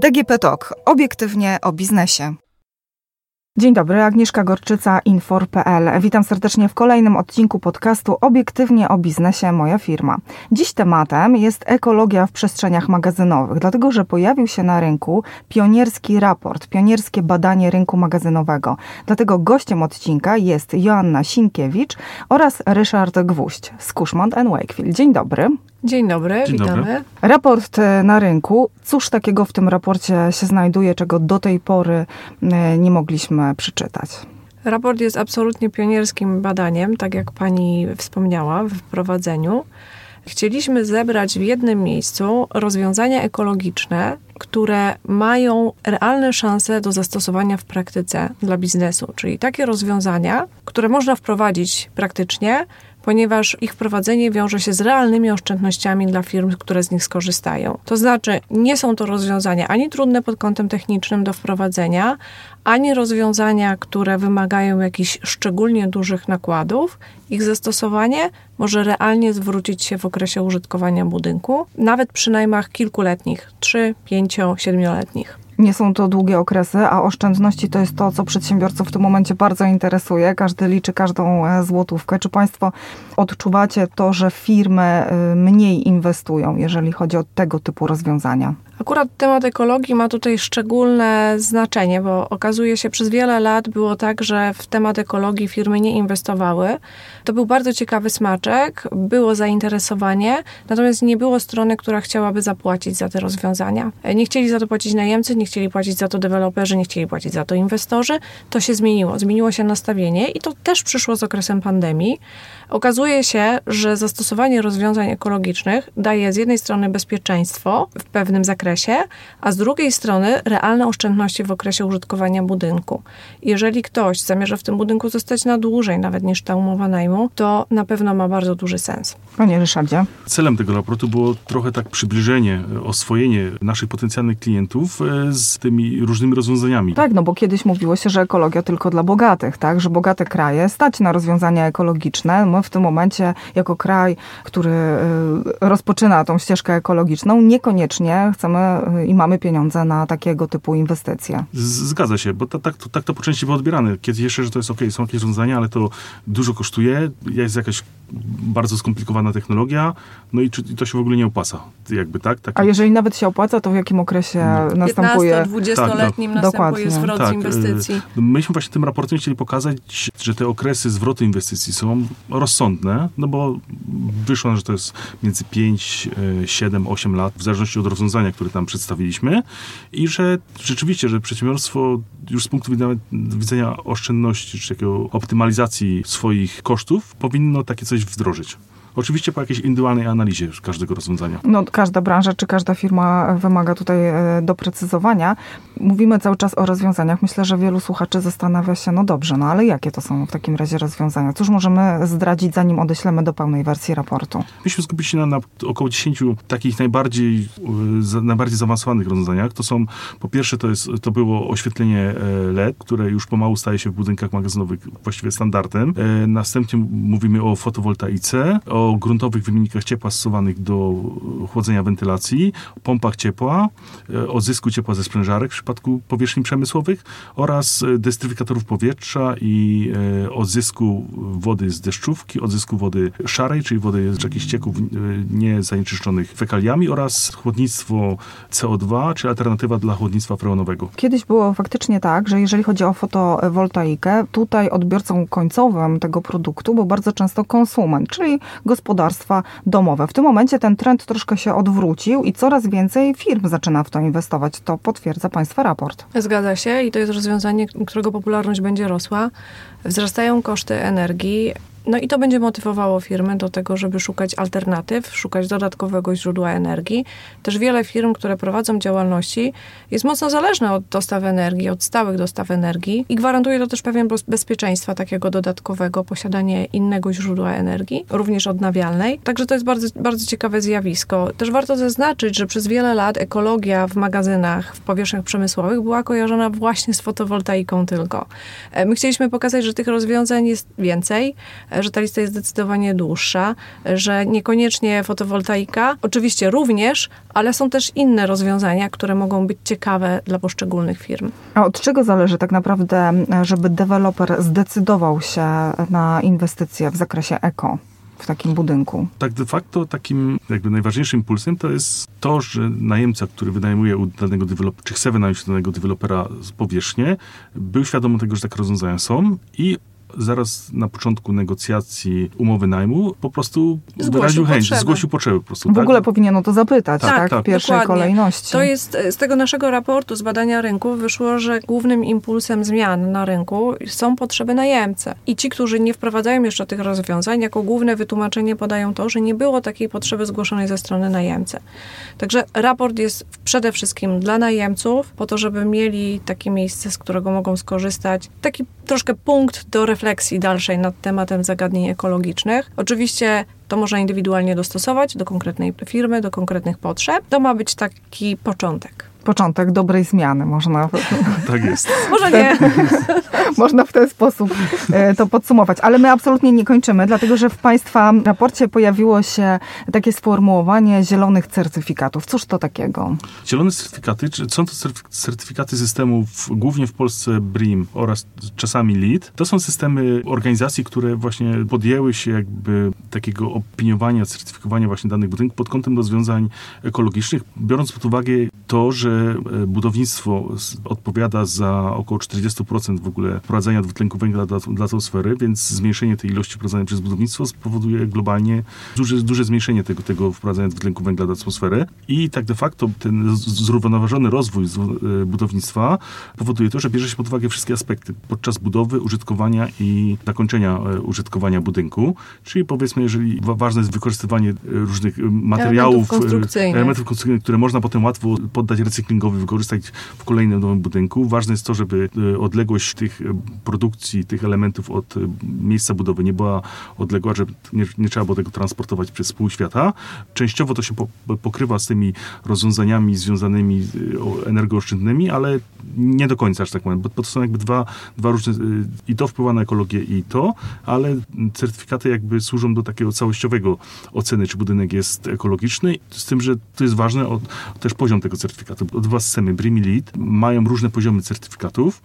DGP Talk. Obiektywnie o biznesie. Dzień dobry, Agnieszka Gorczyca, Infor.pl. Witam serdecznie w kolejnym odcinku podcastu Obiektywnie o biznesie Moja firma. Dziś tematem jest ekologia w przestrzeniach magazynowych, dlatego że pojawił się na rynku pionierski raport, pionierskie badanie rynku magazynowego. Dlatego gościem odcinka jest Joanna Sinkiewicz oraz Ryszard Gwóźdź z Cushman Wakefield. Dzień dobry. Dzień dobry, Dzień witamy. dobry. Raport e, na rynku. Cóż takiego w tym raporcie się znajduje, czego do tej pory e, nie mogliśmy przeczytać? Raport jest absolutnie pionierskim badaniem, tak jak pani wspomniała w wprowadzeniu. Chcieliśmy zebrać w jednym miejscu rozwiązania ekologiczne, które mają realne szanse do zastosowania w praktyce dla biznesu, czyli takie rozwiązania, które można wprowadzić praktycznie, ponieważ ich wprowadzenie wiąże się z realnymi oszczędnościami dla firm, które z nich skorzystają. To znaczy, nie są to rozwiązania ani trudne pod kątem technicznym do wprowadzenia, ani rozwiązania, które wymagają jakichś szczególnie dużych nakładów. Ich zastosowanie może realnie zwrócić się w okresie użytkowania budynku, nawet przy najmach kilkuletnich 3, 5, 7-letnich. Nie są to długie okresy, a oszczędności to jest to, co przedsiębiorców w tym momencie bardzo interesuje. Każdy liczy każdą e, złotówkę. Czy Państwo odczuwacie to, że firmy e, mniej inwestują, jeżeli chodzi o tego typu rozwiązania? Akurat temat ekologii ma tutaj szczególne znaczenie, bo okazuje się, przez wiele lat było tak, że w temat ekologii firmy nie inwestowały. To był bardzo ciekawy smaczek, było zainteresowanie, natomiast nie było strony, która chciałaby zapłacić za te rozwiązania. Nie chcieli za to płacić najemcy, nie chcieli płacić za to deweloperzy, nie chcieli płacić za to inwestorzy. To się zmieniło, zmieniło się nastawienie i to też przyszło z okresem pandemii. Okazuje się, że zastosowanie rozwiązań ekologicznych daje z jednej strony bezpieczeństwo w pewnym zakresie, a z drugiej strony realne oszczędności w okresie użytkowania budynku. Jeżeli ktoś zamierza w tym budynku zostać na dłużej, nawet niż ta umowa najmu, to na pewno ma bardzo duży sens. Panie Ryszardzie. Celem tego raportu było trochę tak przybliżenie, e, oswojenie naszych potencjalnych klientów e, z tymi różnymi rozwiązaniami. Tak, no bo kiedyś mówiło się, że ekologia tylko dla bogatych, tak? Że bogate kraje stać na rozwiązania ekologiczne. My w tym momencie, jako kraj, który y, rozpoczyna tą ścieżkę ekologiczną, niekoniecznie chcemy y, i mamy pieniądze na takiego typu inwestycje. Zgadza się, bo ta, tak, to, tak to po części było odbierane. Kiedy jeszcze, że to jest ok, są jakieś rozwiązania, ale to dużo kosztuje, jest jakaś bardzo skomplikowana technologia, no i, czy, i to się w ogóle nie opłaca. Jakby tak? tak A jeżeli nawet się opłaca, to w jakim okresie następuje... 15-20-letnim Tak, następuje dokładnie. zwrot Tak, inwestycji. e, Myśmy właśnie tym raportem chcieli pokazać, że te okresy zwrotu inwestycji są rozsądne, no bo wyszło, że to jest między 5, e, 7, 8 lat, w zależności od rozwiązania, które tam przedstawiliśmy i że rzeczywiście, że przedsiębiorstwo już z punktu widzenia, widzenia oszczędności, czy takiego optymalizacji swoich kosztów, powinno takie coś wdrożyć. Oczywiście po jakiejś indywidualnej analizie każdego rozwiązania. No, każda branża czy każda firma wymaga tutaj e, doprecyzowania. Mówimy cały czas o rozwiązaniach. Myślę, że wielu słuchaczy zastanawia się, no dobrze, no ale jakie to są w takim razie rozwiązania? Cóż możemy zdradzić, zanim odeślemy do pełnej wersji raportu? Myśmy skupili się na, na około 10 takich najbardziej, za, najbardziej zaawansowanych rozwiązaniach. To są, po pierwsze to, jest, to było oświetlenie e, LED, które już pomału staje się w budynkach magazynowych właściwie standardem. E, Następnie mówimy o fotowoltaice, o gruntowych wymiennikach ciepła stosowanych do chłodzenia wentylacji, pompach ciepła, e, odzysku ciepła ze sprężarek w przypadku powierzchni przemysłowych oraz e, destryfikatorów powietrza i e, odzysku wody z deszczówki, odzysku wody szarej, czyli wody z jakichś ścieków e, niezanieczyszczonych fekaliami oraz chłodnictwo CO2, czy alternatywa dla chłodnictwa freonowego. Kiedyś było faktycznie tak, że jeżeli chodzi o fotowoltaikę, tutaj odbiorcą końcowym tego produktu był bardzo często konsument, czyli gospodarstwa domowe. W tym momencie ten trend troszkę się odwrócił i coraz więcej firm zaczyna w to inwestować. To potwierdza Państwa raport. Zgadza się i to jest rozwiązanie, którego popularność będzie rosła. Wzrastają koszty energii. No i to będzie motywowało firmy do tego, żeby szukać alternatyw, szukać dodatkowego źródła energii. Też wiele firm, które prowadzą działalności, jest mocno zależne od dostaw energii, od stałych dostaw energii i gwarantuje to też pewien bez- bezpieczeństwa takiego dodatkowego, posiadanie innego źródła energii, również odnawialnej. Także to jest bardzo, bardzo ciekawe zjawisko. Też warto zaznaczyć, że przez wiele lat ekologia w magazynach, w powierzchniach przemysłowych była kojarzona właśnie z fotowoltaiką tylko. E, My chcieliśmy pokazać, że tych rozwiązań jest więcej, e, że ta lista jest zdecydowanie dłuższa, że niekoniecznie fotowoltaika, oczywiście również, ale są też inne rozwiązania, które mogą być ciekawe dla poszczególnych firm. A od czego zależy tak naprawdę, żeby deweloper zdecydował się na inwestycje w zakresie eko? w takim budynku? Tak de facto takim jakby najważniejszym impulsem to jest to, że najemca, który wynajmuje u danego dewelopera, czy chce wynająć danego dewelopera z powierzchnię, był świadomy tego, że takie rozwiązania są i zaraz na początku negocjacji umowy najmu po prostu Zgłosił wyraził chęć, potrzebę. zgłosił potrzebę po prostu. W tak? ogóle powinien o to zapytać, Tak, tak, tak. w pierwszej Dokładnie. kolejności. To jest z tego naszego raportu z badania rynku wyszło, że głównym impulsem zmian na rynku są potrzeby najemcy. I ci, którzy nie wprowadzają jeszcze tych rozwiązań, jako główne wytłumaczenie podają to, że nie było takiej potrzeby zgłoszonej ze strony najemcy. Także raport jest przede wszystkim dla najemców, po to, żeby mieli takie miejsce, z którego mogą skorzystać. Taki troszkę punkt do refleksji dalszej nad tematem zagadnień ekologicznych. Oczywiście to można indywidualnie dostosować do konkretnej firmy, do konkretnych potrzeb. To ma być taki początek. Początek dobrej zmiany, można, Tak jest. Może nie. można w ten sposób e, to podsumować. Ale my absolutnie nie kończymy, dlatego że w Państwa raporcie pojawiło się takie sformułowanie zielonych certyfikatów. Cóż to takiego? Zielone certyfikaty, czy są to certyf- certyfikaty systemów, głównie w Polsce BRIM oraz czasami LEED. To są systemy organizacji, które właśnie podjęły się jakby takiego opiniowania, certyfikowania właśnie danych budynków pod kątem rozwiązań ekologicznych, biorąc pod uwagę to, że e, budownictwo odpowiada za około 40% w ogóle wprowadzania dwutlenku węgla dla, dla atmosfery, więc zmniejszenie tej ilości wprowadzania przez budownictwo spowoduje globalnie duże, duże zmniejszenie tego, tego wprowadzania dwutlenku węgla do atmosfery. I tak de facto ten zrównoważony rozwój e, budownictwa powoduje to, że bierze się pod uwagę wszystkie aspekty podczas budowy, użytkowania i zakończenia e, użytkowania budynku, czyli powiedzmy, jeżeli wa- ważne jest wykorzystywanie różnych materiałów, elementów konstrukcyjnych, które można potem łatwo poddać recyklingowi, wykorzystać w kolejnym nowym budynku. Ważne jest to, żeby e, odległość tych e, produkcji, tych elementów od e, miejsca budowy nie była odległa, żeby nie, nie trzeba było tego transportować przez pół świata. Częściowo to się po, pokrywa z tymi rozwiązaniami związanymi o- energooszczędnymi, ale nie do końca, że tak powiem, bo, bo to są jakby dwa, dwa różne, i to wpływa na ekologię i to, ale certyfikaty jakby służą do takiego całościowego oceny, czy budynek jest ekologiczny, z tym, że to jest ważne o, też poziom tego certyfikatu. Dwa systemy, BRIM i LEED, mają różne poziomy certyfikatów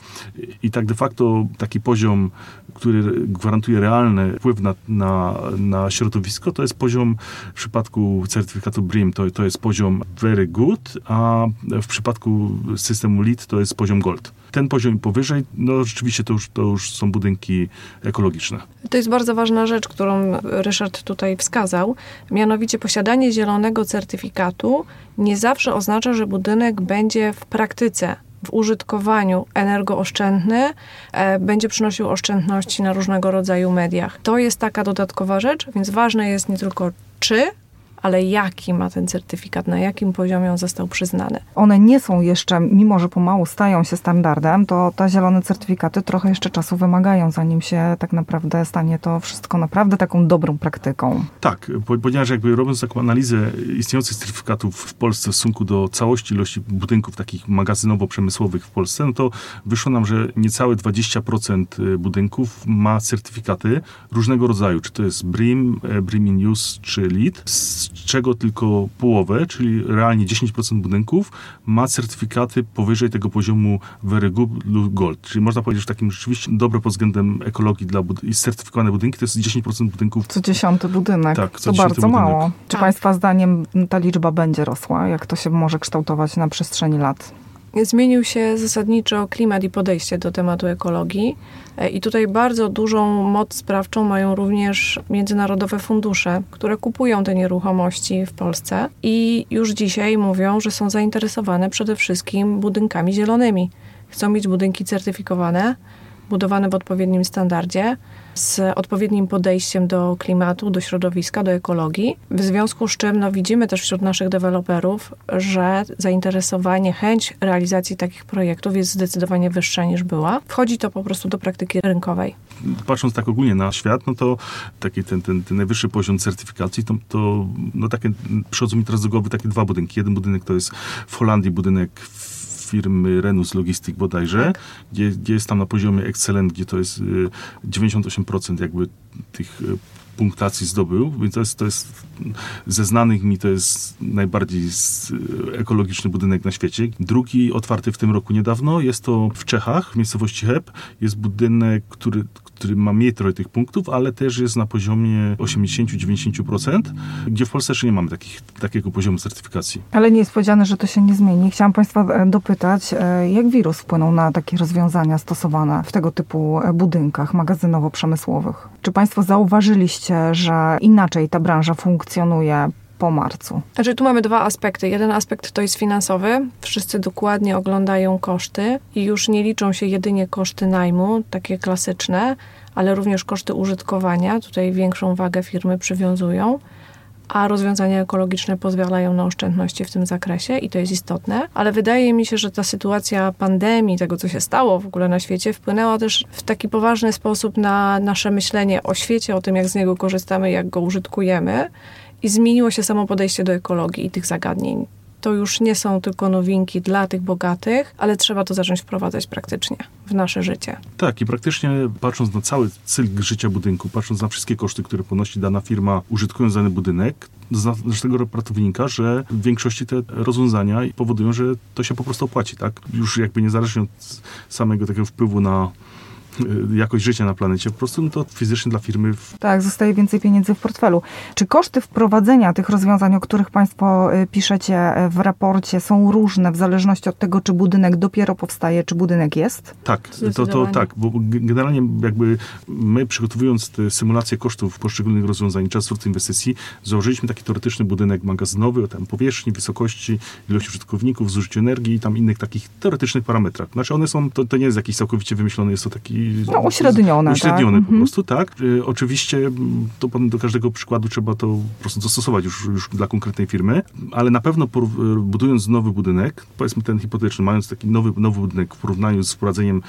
i tak de facto taki poziom, który gwarantuje realny wpływ na, na, na środowisko, to jest poziom w przypadku certyfikatu BRIM, to, to jest poziom very good, a w przypadku systemu LEED to jest poziom gold. Ten poziom powyżej, no rzeczywiście to już, to już są budynki ekologiczne. To jest bardzo ważna rzecz, którą Ryszard tutaj wskazał. Mianowicie posiadanie zielonego certyfikatu nie zawsze oznacza, że budynek będzie w praktyce w użytkowaniu energooszczędny, e, będzie przynosił oszczędności na różnego rodzaju mediach. To jest taka dodatkowa rzecz, więc ważne jest nie tylko czy, ale jaki ma ten certyfikat, na jakim poziomie on został przyznany. One nie są jeszcze, mimo że pomału stają się standardem, to te zielone certyfikaty trochę jeszcze czasu wymagają, zanim się tak naprawdę stanie to wszystko naprawdę taką dobrą praktyką. Tak, po- ponieważ jakby robiąc taką analizę istniejących certyfikatów w Polsce w stosunku do całości ilości budynków takich magazynowo-przemysłowych w Polsce, no to wyszło nam, że niecałe 20% budynków ma certyfikaty różnego rodzaju, czy to jest BRIM, e, BRIM in Use czy LEED, z czego tylko połowę, czyli realnie 10% budynków ma certyfikaty powyżej tego poziomu Very Good lub Gold, czyli można powiedzieć, że takim rzeczywiście dobre pod względem ekologii dla bud- i certyfikowane budynki to jest 10% budynków Co dziesiąty budynek. Tak, co to dziesiąty bardzo budynek. mało. Czy Tak. Państwa zdaniem ta liczba będzie rosła? Jak to się może kształtować na przestrzeni lat? Zmienił się zasadniczo klimat i podejście do tematu ekologii. E, I tutaj bardzo dużą moc sprawczą mają również międzynarodowe fundusze, które kupują te nieruchomości w Polsce i już dzisiaj mówią, że są zainteresowane przede wszystkim budynkami zielonymi. Chcą mieć budynki certyfikowane, budowane w odpowiednim standardzie, z odpowiednim podejściem do klimatu, do środowiska, do ekologii. W związku z czym no, widzimy też wśród naszych deweloperów, że zainteresowanie, chęć realizacji takich projektów jest zdecydowanie wyższa niż była. Wchodzi to po prostu do praktyki rynkowej. patrząc tak ogólnie na świat, no to taki ten, ten, ten najwyższy poziom certyfikacji, to, to no takie, przychodzą mi teraz do głowy takie dwa budynki. Jeden budynek to jest w Holandii budynek firmy Renus Logistic bodajże, Tak. gdzie, gdzie jest tam na poziomie Excellent, gdzie to jest y, 98% jakby tych y, punktacji zdobył, więc to jest, to jest ze znanych mi to jest najbardziej z, y, ekologiczny budynek na świecie. Drugi otwarty w tym roku niedawno jest to w Czechach, w miejscowości Heb. Jest budynek, który, który ma mniej trochę tych punktów, ale też jest na poziomie 80-90%, gdzie w Polsce jeszcze nie mamy takich, takiego poziomu certyfikacji. Ale nie jest powiedziane, że to się nie zmieni. Chciałam Państwa e, dopytać, e, jak wirus wpłynął na takie rozwiązania stosowane w tego typu e, budynkach magazynowo-przemysłowych? Czy Państwo zauważyliście, że inaczej ta branża funkcjonuje po marcu? Znaczy tu mamy dwa aspekty. Jeden aspekt to jest finansowy. Wszyscy dokładnie oglądają koszty i już nie liczą się jedynie koszty najmu, takie klasyczne, ale również koszty użytkowania. Tutaj większą wagę firmy przywiązują. A rozwiązania ekologiczne pozwalają na oszczędności w tym zakresie i to jest istotne, ale wydaje mi się, że ta sytuacja pandemii, tego co się stało w ogóle na świecie, wpłynęła też w taki poważny sposób na nasze myślenie o świecie, o tym jak z niego korzystamy, jak go użytkujemy i zmieniło się samo podejście do ekologii i tych zagadnień. To już nie są tylko nowinki dla tych bogatych, ale trzeba to zacząć wprowadzać praktycznie w nasze życie. Tak, i praktycznie patrząc na cały cykl życia budynku, patrząc na wszystkie koszty, które ponosi dana firma użytkując dany budynek, z tego raportu wynika, że w większości te rozwiązania powodują, że to się po prostu opłaci, tak? Już jakby niezależnie od samego takiego wpływu na jakość życia na planecie, po prostu no to fizycznie dla firmy w Tak, zostaje więcej pieniędzy w portfelu. Czy koszty wprowadzenia tych rozwiązań, o których Państwo y, piszecie y, w raporcie, są różne w zależności od tego, czy budynek dopiero powstaje, czy budynek jest? Tak, to, to tak, bo generalnie jakby my przygotowując te symulacje kosztów poszczególnych rozwiązań, czas wzrostu inwestycji, założyliśmy taki teoretyczny budynek magazynowy o tam powierzchni, wysokości, ilości użytkowników, zużyciu energii i tam innych takich teoretycznych parametrach. Znaczy one są, to, to nie jest jakiś całkowicie wymyślony, jest to taki... No, uśrednione, Uśredniony tak. po prostu, tak. Y, Oczywiście m, to do każdego przykładu trzeba to po prostu dostosować już, już dla konkretnej firmy, ale na pewno budując nowy budynek, powiedzmy ten hipotetyczny, mając taki nowy, nowy budynek w porównaniu z wprowadzeniem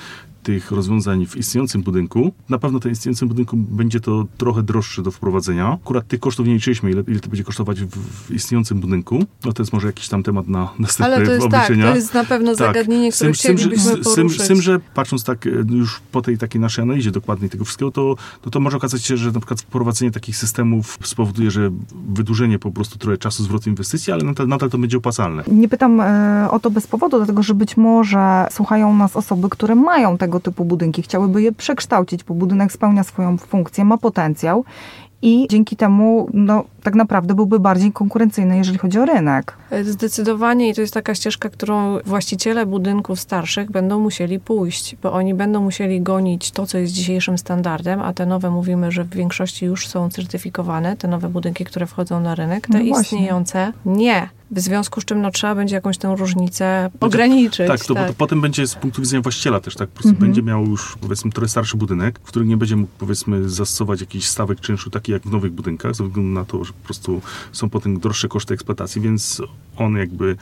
tych rozwiązań w istniejącym budynku. Na pewno ten istniejącym budynku będzie to trochę droższe do wprowadzenia. Akurat tych kosztów nie liczyliśmy, ile, ile to będzie kosztować w, w istniejącym budynku. No to jest może jakiś tam temat na następne Ale to jest tak, obliczenia. to jest na pewno zagadnienie, które Z tym, że- chcielibyśmy z- z tym, poruszyć. z tym, że patrząc tak e, już po tej takiej naszej analizie dokładnej tego wszystkiego, to, to, to może okazać się, że na przykład wprowadzenie takich systemów spowoduje, że wydłużenie po prostu trochę czasu zwrotu inwestycji, ale nadal, nadal to będzie opłacalne. Nie pytam e, o to bez powodu, dlatego że być może słuchają nas osoby, które mają tego typu budynki, chciałyby je przekształcić, bo budynek spełnia swoją funkcję, ma potencjał i dzięki temu no, tak naprawdę byłby bardziej konkurencyjny, jeżeli chodzi o rynek. Zdecydowanie i to jest taka ścieżka, którą właściciele budynków starszych będą musieli pójść, bo oni będą musieli gonić to, co jest dzisiejszym standardem, a te nowe mówimy, że w większości już są certyfikowane, te nowe budynki, które wchodzą na rynek, te No istniejące nie. W związku z czym no, trzeba będzie jakąś tę różnicę ograniczyć. Tak, to, to potem będzie z punktu widzenia właściciela też, tak? Po prostu Mhm. będzie miał już, powiedzmy, trochę starszy budynek, w którym nie będzie mógł, powiedzmy, zastosować jakichś stawek czynszu, takich jak w nowych budynkach, ze względu na to, że po prostu są potem droższe koszty eksploatacji, więc on jakby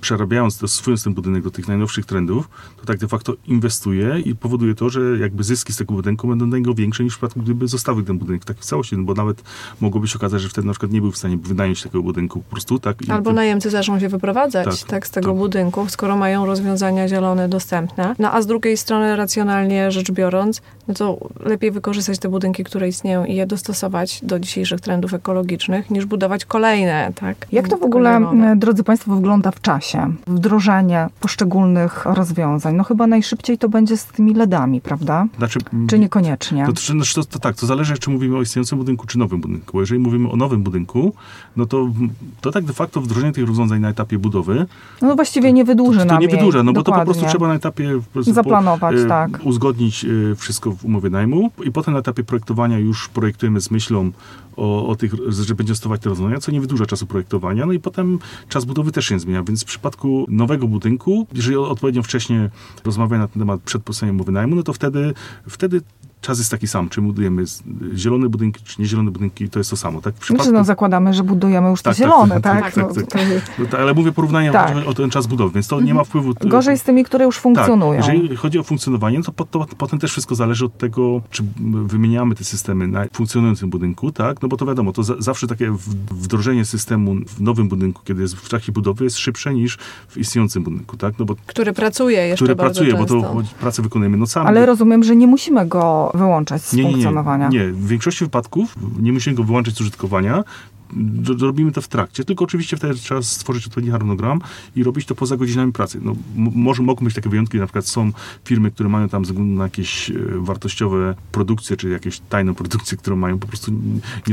przerabiając, dostosowując ten budynek do tych najnowszych trendów, to tak de facto inwestuje i powoduje to, że jakby zyski z tego budynku będą dla niego większe niż w przypadku, gdyby zostawił ten budynek tak w całości, no bo nawet mogłoby się okazać, że wtedy na przykład nie był w stanie wynająć takiego budynku po prostu, tak? I Albo to- najemcy zaczną się wyprowadzać Tak, tak, z tego tak. budynku, skoro mają rozwiązania zielone dostępne. No a z drugiej strony, racjonalnie rzecz biorąc, no to lepiej wykorzystać te budynki, które istnieją i je dostosować do dzisiejszych trendów ekologicznych, niż budować kolejne, tak? Jak to w ogóle, drodzy Państwo, wygląda w czasie? Wdrożenie poszczególnych rozwiązań. No chyba najszybciej to będzie z tymi LEDami, prawda? Znaczy, Czy niekoniecznie? To, to, znaczy, to, to tak, to zależy, czy mówimy o istniejącym budynku, czy nowym budynku. Bo jeżeli mówimy o nowym budynku, no to, to tak de facto wdrożenie tych rozwiązań na etapie budowy, No właściwie nie wydłuży to, to nie wydłuża, no bo to po Dokładnie. prostu trzeba na etapie po prostu Zaplanować, e, tak. uzgodnić e, wszystko w umowie najmu i potem na etapie projektowania już projektujemy z myślą o, o tych, że będzie stosować te rozwiązania, co nie wydłuża czasu projektowania, no i potem czas budowy też się nie zmienia, więc w przypadku nowego budynku, jeżeli odpowiednio wcześnie rozmawiamy na ten temat przed podpisaniem umowy najmu, no to wtedy, wtedy czas jest taki sam. Czy budujemy z- zielone budynki, czy niezielone budynki, to jest to samo. Tak? W Znaczy, przypadku, no zakładamy, że budujemy już te Tak, tak, zielone, tak, tak? tak, No, tak, no, to- ale mówię porównania Tak. o, ten czas budowy, więc to nie ma wpływu. Gorzej z tymi, które już funkcjonują. Tak, jeżeli chodzi o funkcjonowanie, to, po- to potem też wszystko zależy od tego, czy wymieniamy te systemy na funkcjonującym budynku, tak? No bo to wiadomo, to za, zawsze takie wdrożenie systemu w nowym budynku, kiedy jest w trakcie budowy, jest szybsze niż w istniejącym budynku, tak? No bo Który pracuje jeszcze który bardzo pracuje, często. bo to pracę wykonujemy nocami. Ale rozumiem, że nie musimy go wyłączać z nie, nie, nie, funkcjonowania. nie. W większości wypadków nie musimy go wyłączyć z użytkowania. Robimy to w trakcie, tylko oczywiście wtedy trzeba stworzyć odpowiedni harmonogram i robić to poza godzinami pracy. No, może mogą być takie wyjątki, na przykład są firmy, które mają tam ze względu na jakieś e, wartościowe produkcje, czy jakieś tajne produkcje, które mają po prostu nie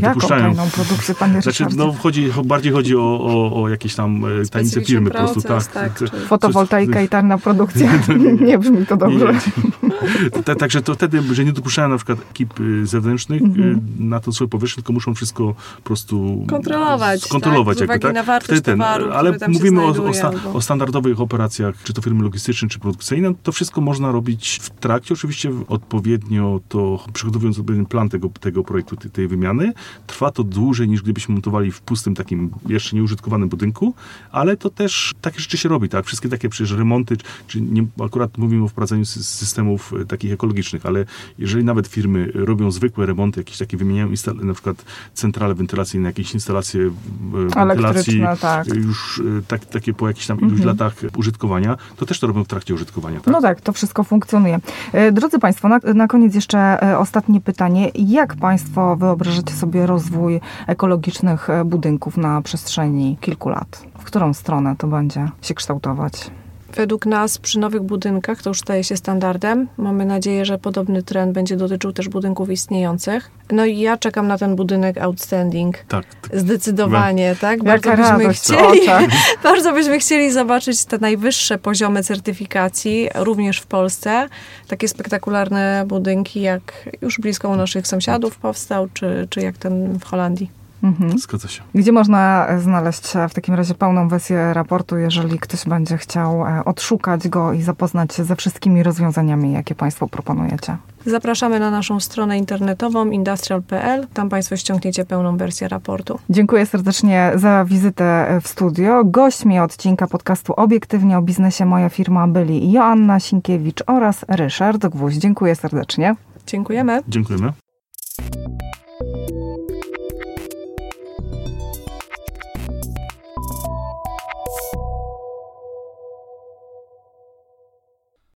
Jaką dopuszczają. tajną produkcję, panie Znaczy, Ryszardzie? no, chodzi, bardziej chodzi o, o, o jakieś tam e, tajemnice Specyficzny firmy po prostu. proces, Tak, tak, czy- Fotowoltaika i tajna produkcja. nie brzmi to dobrze. Nie, Ta- Także to wtedy, że nie dopuszczają na przykład ekip y, zewnętrznych Mhm. y, na tą swoją powierzchnię, tylko muszą wszystko po prostu Kontrolować, tak, z uwagi na wartość Wtedy ten, towaru, ale mówimy o, o, sta, o standardowych operacjach, czy to firmy logistyczne, czy produkcyjne. To wszystko można robić w trakcie, oczywiście odpowiednio to, przygotowując odpowiedni plan tego, tego projektu, tej, wymiany. Trwa to dłużej niż gdybyśmy montowali w pustym takim jeszcze nieużytkowanym budynku, ale to też takie rzeczy się robi, tak? Wszystkie takie przecież remonty, czy- nie, akurat mówimy o wprowadzaniu sy- systemów e, takich ekologicznych, ale jeżeli nawet firmy robią zwykłe remonty, jakieś takie wymieniają na przykład centrale wentylacyjne, jakieś instalacje e, wentylacji, tak. e, już tak, takie po jakichś tam iluś latach użytkowania, to też to robią w trakcie użytkowania, tak? No tak, to wszystko funkcjonuje. Drodzy Państwo, na, na koniec jeszcze ostatnie pytanie. Jak Państwo wyobrażacie sobie rozwój ekologicznych budynków na przestrzeni kilku lat? W którą stronę to będzie się kształtować? Według nas przy nowych budynkach to już staje się standardem. Mamy nadzieję, że podobny trend będzie dotyczył też budynków istniejących. No i ja czekam na ten budynek outstanding. Tak, tak. Zdecydowanie, tak? Bardzo Jaka byśmy chcieli, oczach. bardzo byśmy chcieli zobaczyć te najwyższe poziomy certyfikacji, również w Polsce. Takie spektakularne budynki, jak już blisko u naszych sąsiadów powstał, czy, czy jak ten w Holandii. Mhm. Zgadza się. Gdzie można e, znaleźć e, w takim razie pełną wersję raportu, jeżeli ktoś będzie chciał e, odszukać go i zapoznać się ze wszystkimi rozwiązaniami, jakie Państwo proponujecie? Zapraszamy na naszą stronę internetową industrial.pl. Tam Państwo ściągniecie pełną wersję raportu. Dziękuję serdecznie za wizytę w studio. Gośćmi odcinka podcastu Obiektywnie o biznesie Moja Firma byli Joanna Sinkiewicz oraz Ryszard Gwóźdź. Dziękuję serdecznie. Dziękujemy. Dziękujemy.